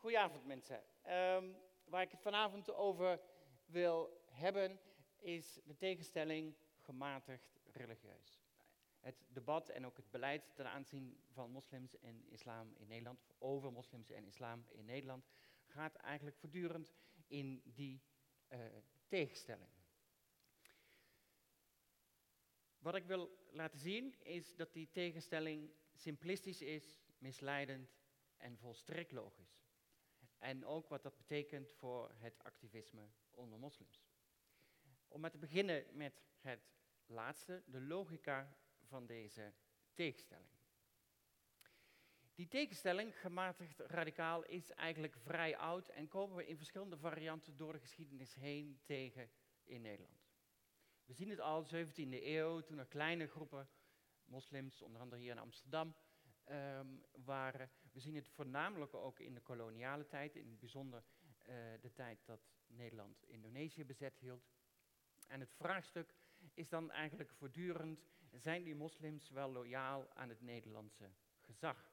Goedenavond mensen. Ehm, waar ik het vanavond over wil hebben is de tegenstelling gematigd religieus. Het debat en ook het beleid ten aanzien van moslims en islam in Nederland, over moslims en islam in Nederland, gaat eigenlijk voortdurend in die uh, tegenstelling. Wat ik wil laten zien is dat die tegenstelling simplistisch is, misleidend en volstrekt logisch. En ook wat dat betekent voor het activisme onder moslims. Om maar te beginnen met het laatste, de logica van deze tegenstelling. Die tegenstelling, gematigd radicaal, is eigenlijk vrij oud en komen we in verschillende varianten door de geschiedenis heen tegen in Nederland. We zien het al 17e eeuw, toen er kleine groepen moslims, onder andere hier in Amsterdam, um, waren. We zien het voornamelijk ook in de koloniale tijd, in het bijzonder uh, de tijd dat Nederland Indonesië bezet hield. En het vraagstuk is dan eigenlijk voortdurend, zijn die moslims wel loyaal aan het Nederlandse gezag?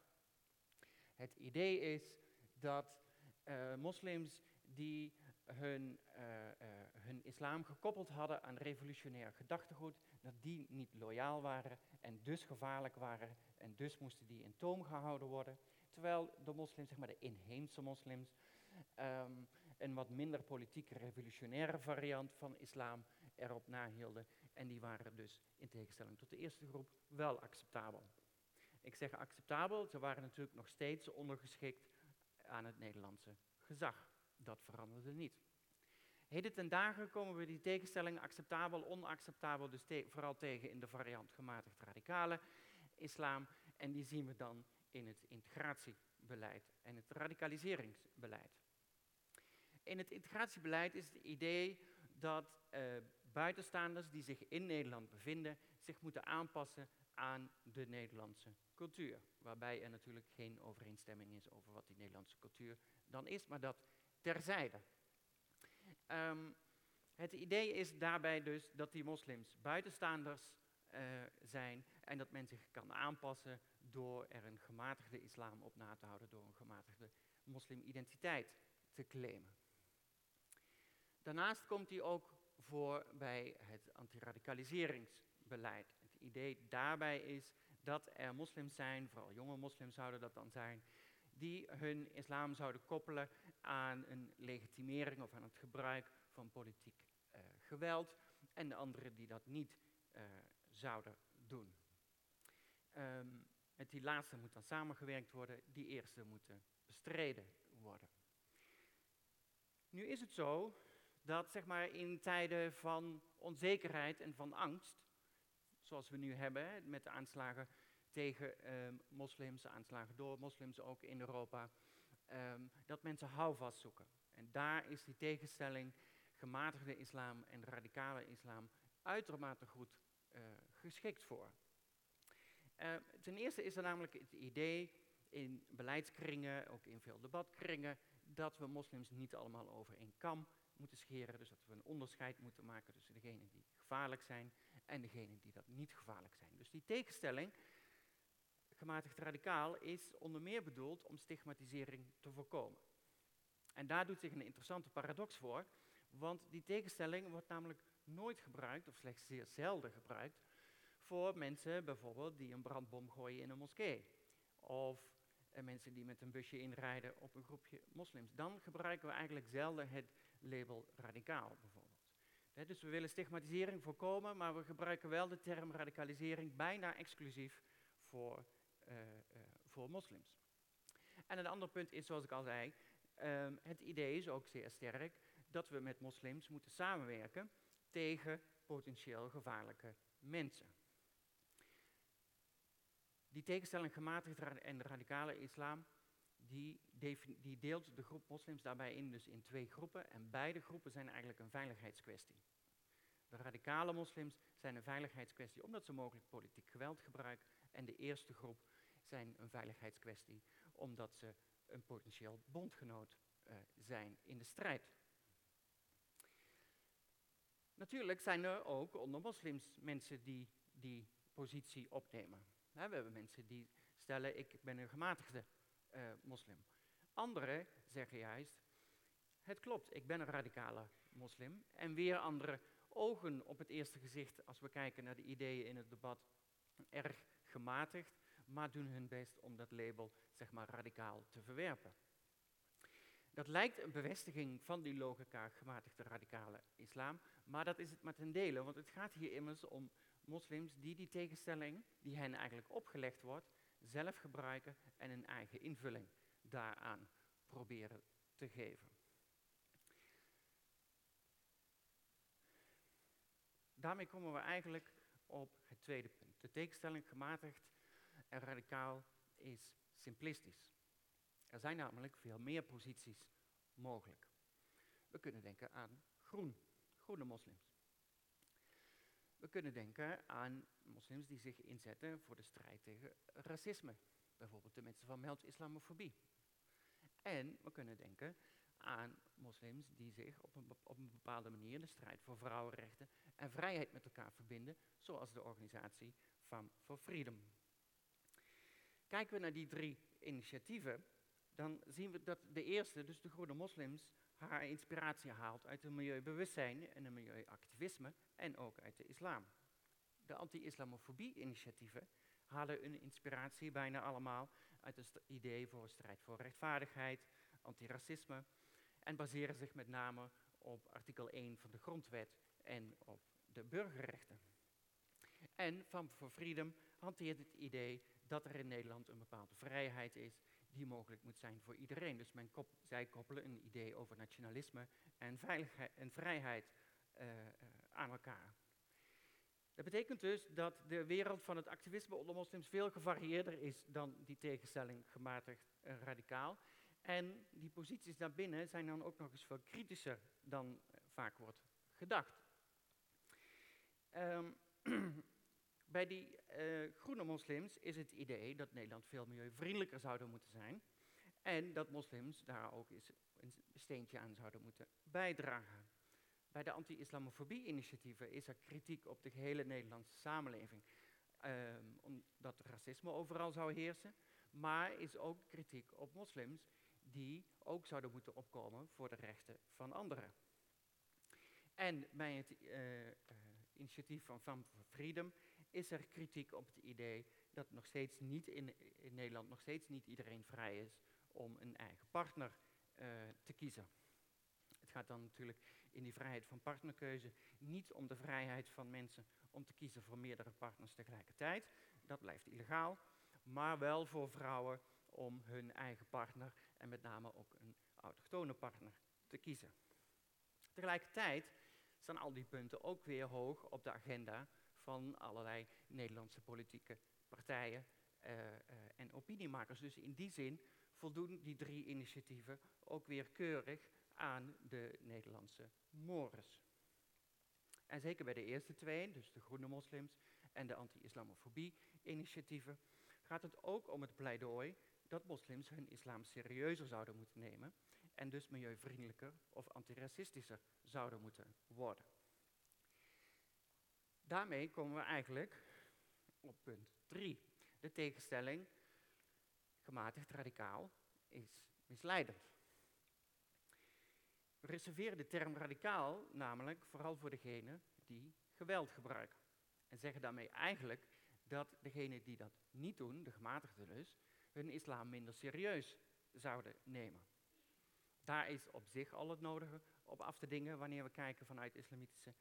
Het idee is dat uh, moslims die hun, uh, uh, hun islam gekoppeld hadden aan revolutionair gedachtegoed, dat die niet loyaal waren en dus gevaarlijk waren en dus moesten die in toom gehouden worden. Terwijl de moslims, zeg maar de inheemse moslims, um, een wat minder politieke revolutionaire variant van islam erop nahielden en die waren dus in tegenstelling tot de eerste groep wel acceptabel. Ik zeg acceptabel, ze waren natuurlijk nog steeds ondergeschikt aan het Nederlandse gezag. Dat veranderde niet. Heden ten dagen komen we die tegenstelling acceptabel, onacceptabel, dus vooral tegen in de variant gematigd radicale islam. En die zien we dan in het integratiebeleid en het radicaliseringsbeleid. In het integratiebeleid is het idee dat uh, buitenstaanders die zich in Nederland bevinden, zich moeten aanpassen aan de Nederlandse cultuur. Waarbij er natuurlijk geen overeenstemming is over wat die Nederlandse cultuur dan is, maar dat terzijde. Um, het idee is daarbij dus dat die moslims buitenstaanders uh, zijn en dat men zich kan aanpassen door er een gematigde islam op na te houden, door een gematigde moslimidentiteit te claimen. Daarnaast komt hij ook voor bij het antiradicaliseringsbeleid. Het idee daarbij is dat er moslims zijn, vooral jonge moslims zouden dat dan zijn, die hun islam zouden koppelen aan een legitimering of aan het gebruik van politiek uh, geweld en de anderen die dat niet uh, zouden doen. Um, met die laatste moet dan samengewerkt worden, die eerste moeten bestreden worden. Nu is het zo dat zeg maar, in tijden van onzekerheid en van angst, zoals we nu hebben met de aanslagen tegen eh, moslims, aanslagen door moslims ook in Europa, eh, dat mensen houvast zoeken. En daar is die tegenstelling gematigde islam en radicale islam uitermate goed uh, geschikt voor. Uh, ten eerste is er namelijk het idee in beleidskringen, ook in veel debatkringen, dat we moslims niet allemaal over één kam moeten scheren. Dus dat we een onderscheid moeten maken tussen degenen die gevaarlijk zijn en degenen die dat niet gevaarlijk zijn. Dus die tegenstelling, gematigd radicaal, is onder meer bedoeld om stigmatisering te voorkomen. En daar doet zich een interessante paradox voor, want die tegenstelling wordt namelijk nooit gebruikt, of slechts zeer zelden gebruikt, voor mensen bijvoorbeeld die een brandbom gooien in een moskee. Of en mensen die met een busje inrijden op een groepje moslims. Dan gebruiken we eigenlijk zelden het label radicaal bijvoorbeeld. dus we willen stigmatisering voorkomen, maar we gebruiken wel de term radicalisering bijna exclusief voor, voor moslims. En een ander punt is, zoals ik al zei, uh, het idee is ook zeer sterk dat we met moslims moeten samenwerken tegen potentieel gevaarlijke mensen. Die tegenstelling gematigd en radicale islam, die, die, deelt de groep moslims daarbij in dus in twee groepen. En beide groepen zijn eigenlijk een veiligheidskwestie. De radicale moslims zijn een veiligheidskwestie omdat ze mogelijk politiek geweld gebruiken. En de eerste groep zijn een veiligheidskwestie omdat ze een potentieel bondgenoot uh, zijn in de strijd. Natuurlijk zijn er ook onder moslims mensen die die positie opnemen. We hebben mensen die stellen, ik ben een gematigde uh, moslim. Anderen zeggen juist, het klopt, ik ben een radicale moslim. En weer andere ogen op het eerste gezicht, als we kijken naar de ideeën in het debat, erg gematigd, maar doen hun best om dat label, zeg maar, radicaal te verwerpen. Dat lijkt een bevestiging van die logica gematigde radicale islam, maar dat is het maar ten dele, want het gaat hier immers om moslims die die tegenstelling, die hen eigenlijk opgelegd wordt, zelf gebruiken en een eigen invulling daaraan proberen te geven. Daarmee komen we eigenlijk op het tweede punt. De tegenstelling gematigd en radicaal is simplistisch. Er zijn namelijk veel meer posities mogelijk. We kunnen denken aan groen, groene moslims. We kunnen denken aan moslims die zich inzetten voor de strijd tegen racisme. Bijvoorbeeld de mensen van Meld Islamofobie. En we kunnen denken aan moslims die zich op een, op een bepaalde manier de strijd voor vrouwenrechten en vrijheid met elkaar verbinden, zoals de organisatie Fam for Freedom. Kijken we naar die drie initiatieven, dan zien we dat de eerste, dus de groene moslims, haar inspiratie haalt uit een milieubewustzijn en een milieuactivisme en ook uit de islam. De anti-islamofobie-initiatieven halen hun inspiratie bijna allemaal uit het idee voor strijd voor rechtvaardigheid, antiracisme en baseren zich met name op artikel 1 van de grondwet en op de burgerrechten. En Van for Freedom hanteert het idee dat er in Nederland een bepaalde vrijheid is die mogelijk moet zijn voor iedereen. Dus men kop, zij koppelen een idee over nationalisme en, veiligheid, en vrijheid uh, uh, aan elkaar. Dat betekent dus dat de wereld van het activisme onder moslims veel gevarieerder is dan die tegenstelling gematigd en radicaal. En die posities daarbinnen zijn dan ook nog eens veel kritischer dan vaak wordt gedacht. Um, bij die uh, groene moslims is het idee dat Nederland veel milieuvriendelijker zouden moeten zijn. En dat moslims daar ook eens een steentje aan zouden moeten bijdragen. Bij de anti-islamofobie-initiatieven is er kritiek op de gehele Nederlandse samenleving. Um, omdat racisme overal zou heersen. Maar is ook kritiek op moslims die ook zouden moeten opkomen voor de rechten van anderen. En bij het uh, uh, initiatief van Fam for Freedom is er kritiek op het idee dat nog steeds niet in, in Nederland nog steeds niet iedereen vrij is om een eigen partner uh, te kiezen. Het gaat dan natuurlijk in die vrijheid van partnerkeuze niet om de vrijheid van mensen om te kiezen voor meerdere partners tegelijkertijd. Dat blijft illegaal. Maar wel voor vrouwen om hun eigen partner en met name ook een autochtone partner te kiezen. Tegelijkertijd staan al die punten ook weer hoog op de agenda van allerlei Nederlandse politieke partijen uh, uh, en opiniemakers. Dus in die zin voldoen die drie initiatieven ook weer keurig aan de Nederlandse mores. En zeker bij de eerste twee, dus de groene moslims en de anti-islamofobie-initiatieven, gaat het ook om het pleidooi dat moslims hun islam serieuzer zouden moeten nemen en dus milieuvriendelijker of antiracistischer zouden moeten worden. Daarmee komen we eigenlijk op punt 3. De tegenstelling gematigd radicaal is misleidend. We reserveren de term radicaal namelijk vooral voor degenen die geweld gebruiken. En zeggen daarmee eigenlijk dat degenen die dat niet doen, de gematigden dus, hun islam minder serieus zouden nemen. Daar is op zich al het nodige op af te dingen wanneer we kijken vanuit islamitische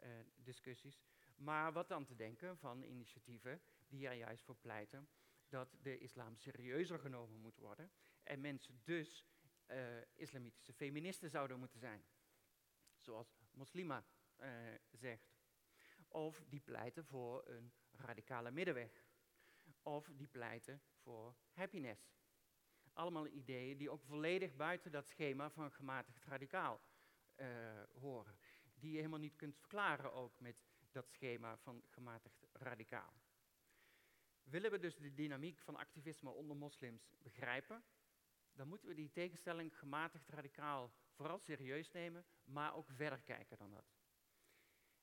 uh, discussies. Maar wat dan te denken van initiatieven die er juist voor pleiten dat de islam serieuzer genomen moet worden en mensen dus uh, islamitische feministen zouden moeten zijn. Zoals Moslima uh, zegt. Of die pleiten voor een radicale middenweg. Of die pleiten voor happiness. Allemaal ideeën die ook volledig buiten dat schema van gematigd radicaal uh, horen. Die je helemaal niet kunt verklaren ook met dat schema van gematigd radicaal. Willen we dus de dynamiek van activisme onder moslims begrijpen, dan moeten we die tegenstelling gematigd radicaal vooral serieus nemen, maar ook verder kijken dan dat.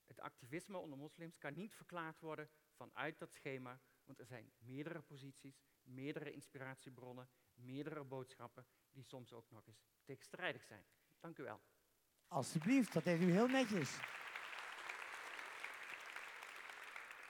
Het activisme onder moslims kan niet verklaard worden vanuit dat schema, want er zijn meerdere posities, meerdere inspiratiebronnen, meerdere boodschappen die soms ook nog eens tegenstrijdig zijn. Dank u wel. Alsjeblieft, dat deed u heel netjes.